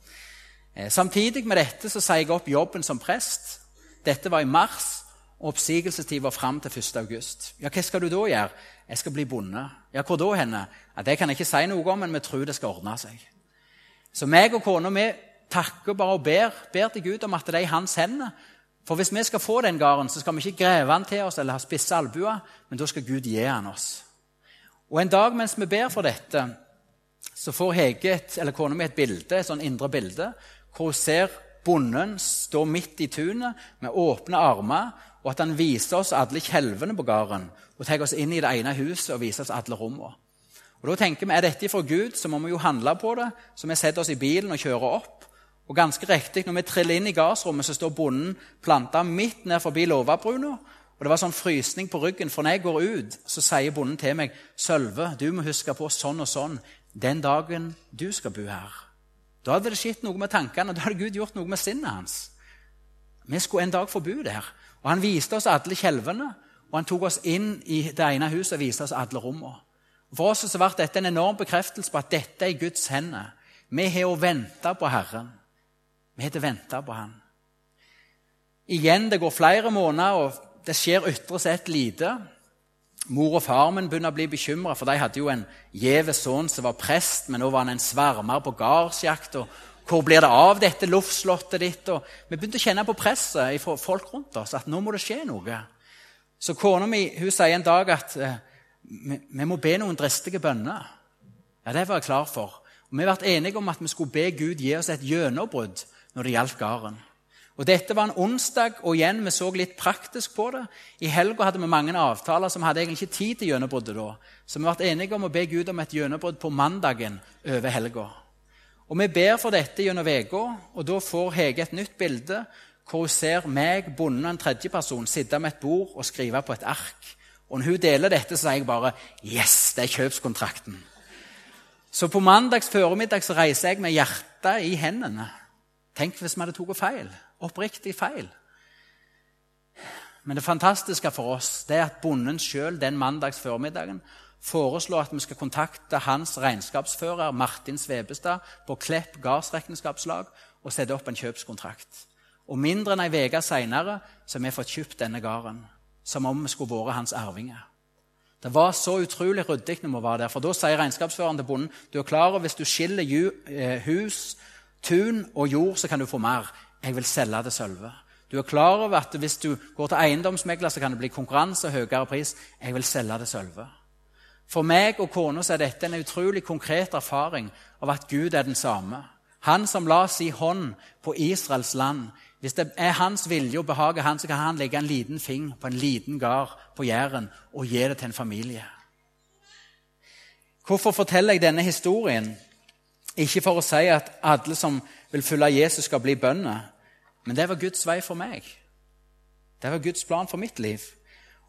Eh, samtidig med dette så sier jeg opp jobben som prest. Dette var i mars, og oppsigelsestid var fram til 1. august. Ja, hva skal du da gjøre? Jeg skal bli bonde. Ja, hvor da henne? Ja, Det kan jeg ikke si noe om, men vi tror det skal ordne seg. Så meg og kona vi takker bare og ber, ber til Gud om at det er i hans hender for hvis vi skal få den gården, så skal vi ikke grave den til oss eller ha spisse albuer, men da skal Gud gi den oss. Og En dag mens vi ber for dette, så får Hege eller kona mi et bilde, et sånn indre bilde hvor hun ser bonden stå midt i tunet med åpne armer, og at han viser oss alle kjelvene på gården og tar oss inn i det ene huset og viser oss alle rommene. Og da tenker vi, Er dette fra Gud, så må vi jo handle på det. Så vi setter oss i bilen og kjører opp. Og ganske riktig, når vi triller inn i gardsrommet, så står bonden planta midt ned forbi låvebruna. Og det var sånn frysning på ryggen, for når jeg går ut, så sier bonden til meg, 'Sølve, du må huske på sånn og sånn den dagen du skal bo her.' Da hadde det skjedd noe med tankene, og da hadde Gud gjort noe med sinnet hans. Vi skulle en dag få bo der. Og Han viste oss alle kjelvene, og han tok oss inn i det ene huset og viste oss alle rommene. For oss så ble dette en enorm bekreftelse på at dette er Guds hender. Vi har å vente på Herren. Vi har å vente på han. Igjen, det går flere måneder, og det skjer ytre sett lite. Mor og far min begynner å bli bekymra, for de hadde jo en gjev sønn som var prest, men nå var han en svermer på gardsjakt. og Hvor blir det av dette luftslottet ditt? Og vi begynte å kjenne på presset fra folk rundt oss, at nå må det skje noe. Så kona mi hun sier en dag at eh, vi, vi må be noen dristige bønner. Ja, Det var jeg klar for. Og Vi ble enige om at vi skulle be Gud gi oss et gjennombrudd når det gjaldt gården. Og Dette var en onsdag, og igjen, vi så litt praktisk på det. I helga hadde vi mange avtaler som hadde egentlig ikke tid til gjennombruddet da. Så vi ble enige om å be Gud om et gjennombrudd på mandagen over helga. Og Vi ber for dette gjennom uka, og da får Hege et nytt bilde hvor hun ser meg, bonden og en tredjeperson sitte med et bord og skrive på et ark. Og når hun deler dette, så sier jeg bare 'Yes, det er kjøpskontrakten'. Så på mandags formiddag reiser jeg med hjertet i hendene. Tenk hvis vi hadde tatt feil. Oppriktig feil. Men det fantastiske for oss det er at bonden sjøl den mandags formiddagen foreslår at vi skal kontakte hans regnskapsfører Martin Svebestad på Klepp gardsregnskapslag og sette opp en kjøpskontrakt. Og mindre enn ei uke seinere har vi fått kjøpt denne gården som om vi skulle vært hans arvinger. Det var så utrolig ryddig når vi var der. For da sier regnskapsføreren til bonden du er klar over hvis du skiller eh, hus, tun og jord, så kan du få mer. Jeg vil selge det sølve. Du er klar over at hvis du går til eiendomsmegler, så kan det bli konkurranse og høyere pris. Jeg vil selge det sølve. For meg og kona er dette en utrolig konkret erfaring av at Gud er den samme. Han som la si hånd på Israels land, hvis det er hans vilje og behage han, så kan han legge en liten fing på en liten gard på Jæren og gi det til en familie. Hvorfor forteller jeg denne historien? Ikke for å si at alle som vil følge Jesus, skal bli bønder. Men det var Guds vei for meg. Det var Guds plan for mitt liv.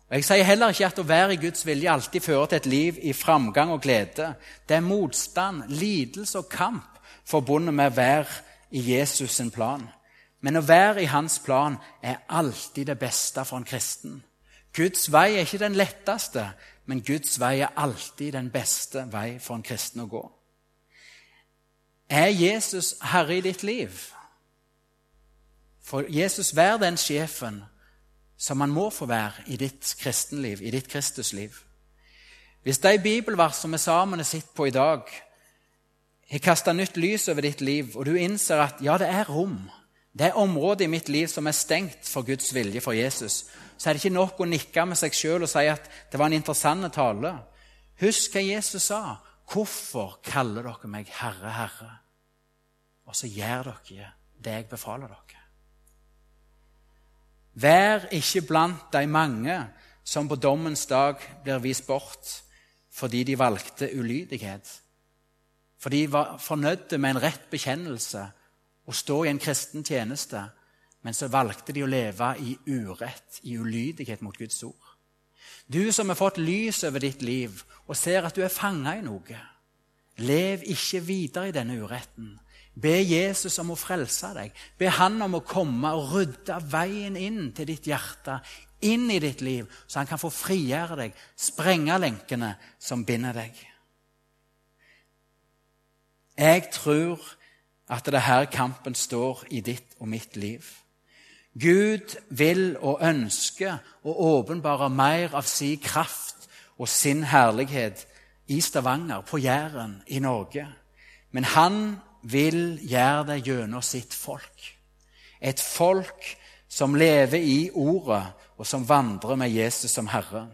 Og Jeg sier heller ikke at å være i Guds vilje alltid fører til et liv i framgang og glede. Det er motstand, lidelse og kamp forbundet med å være i Jesus' sin plan. Men å være i hans plan er alltid det beste for en kristen. Guds vei er ikke den letteste, men Guds vei er alltid den beste vei for en kristen å gå. Er Jesus herre i ditt liv? For Jesus vær den sjefen som han må få være i ditt kristenliv, i ditt Kristusliv. Hvis de bibelvers som vi sammen sett på i dag, har kasta nytt lys over ditt liv, og du innser at ja, det er rom det er området i mitt liv som er stengt for Guds vilje for Jesus, så er det ikke nok å nikke med seg sjøl og si at det var en interessant tale. Husk hva Jesus sa. Hvorfor kaller dere meg Herre, Herre? Og så gjør dere det jeg befaler dere. Vær ikke blant de mange som på dommens dag blir vist bort fordi de valgte ulydighet. For de var fornøyde med en rett bekjennelse å stå i en kristen tjeneste, men så valgte de å leve i urett, i ulydighet mot Guds ord. Du som har fått lys over ditt liv og ser at du er fanga i noe, lev ikke videre i denne uretten. Be Jesus om å frelse deg. Be han om å komme og rydde veien inn til ditt hjerte, inn i ditt liv, så han kan få frigjøre deg, sprenge lenkene som binder deg. Jeg tror at det er her kampen står i ditt og mitt liv. Gud vil og ønsker å åpenbare mer av sin kraft og sin herlighet i Stavanger, på Jæren, i Norge. Men han vil gjøre det gjennom sitt folk. Et folk som lever i Ordet, og som vandrer med Jesus som Herre.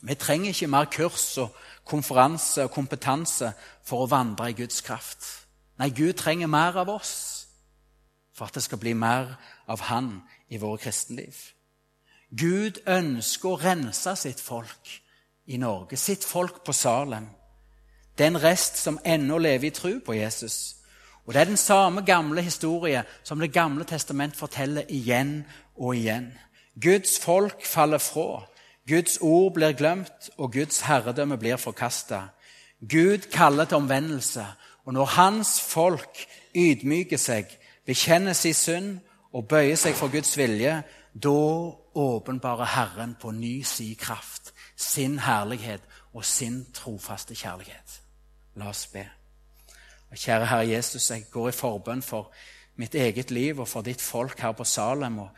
Vi trenger ikke mer kurs og konferanse og kompetanse for å vandre i Guds kraft. Nei, Gud trenger mer av oss for at det skal bli mer av Han i våre kristenliv. Gud ønsker å rense sitt folk i Norge, sitt folk på Salem. Den rest som ennå lever i tro på Jesus. Og Det er den samme gamle historie som Det gamle testament forteller igjen og igjen. Guds folk faller fra. Guds ord blir glemt, og Guds herredømme blir forkasta. Gud kaller til omvendelse, og når hans folk ydmyker seg, bekjenner sin synd og bøyer seg for Guds vilje, da åpenbarer Herren på ny si kraft, sin herlighet og sin trofaste kjærlighet. La oss be. Kjære Herre Jesus, jeg går i forbønn for mitt eget liv og for ditt folk her på Salem og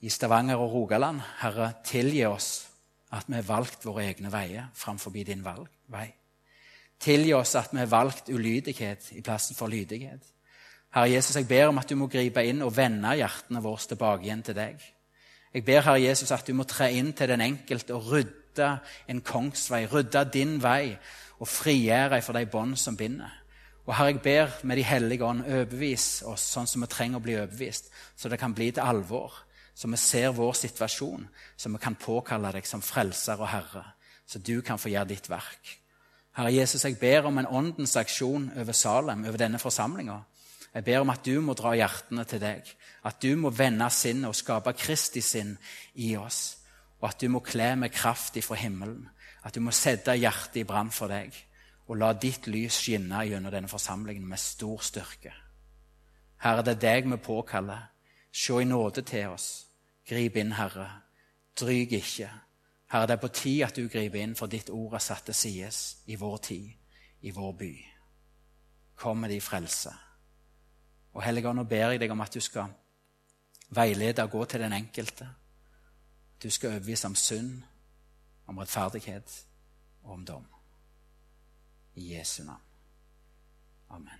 i Stavanger og Rogaland. Herre, tilgi oss at vi har valgt våre egne veier framfor din vei. Tilgi oss at vi har valgt ulydighet i plassen for lydighet. Herre Jesus, jeg ber om at du må gripe inn og vende hjertene våre tilbake igjen til deg. Jeg ber Herre Jesus at du må tre inn til den enkelte og rydde en kongsvei, rydde din vei og frigjøre deg for de bånd som binder. Og Herre, jeg ber med De hellige ånd, overbevis oss sånn som vi trenger å bli overbevist, så det kan bli til alvor, så vi ser vår situasjon, så vi kan påkalle deg som frelser og herre, så du kan få gjøre ditt verk. Herre Jesus, jeg ber om en åndens aksjon over Salem, over denne forsamlinga. Jeg ber om at du må dra hjertene til deg, at du må vende sinnet og skape Kristi sinn i oss, og at du må kle med kraft ifra himmelen, at du må sette hjertet i brann for deg, og la ditt lys skinne gjennom denne forsamlingen med stor styrke. Herre, det er deg vi påkaller. Se i nåde til oss. Grip inn, Herre. Dryg ikke. Herre, det er på tid at du griper inn, for ditt ord er satt til side i vår tid, i vår by. Kom med de frelse. Og Hellige nå ber jeg deg om at du skal veilede og gå til den enkelte. Du skal overbevise om synd, om rettferdighet og om dom. Jesu navn. Amen.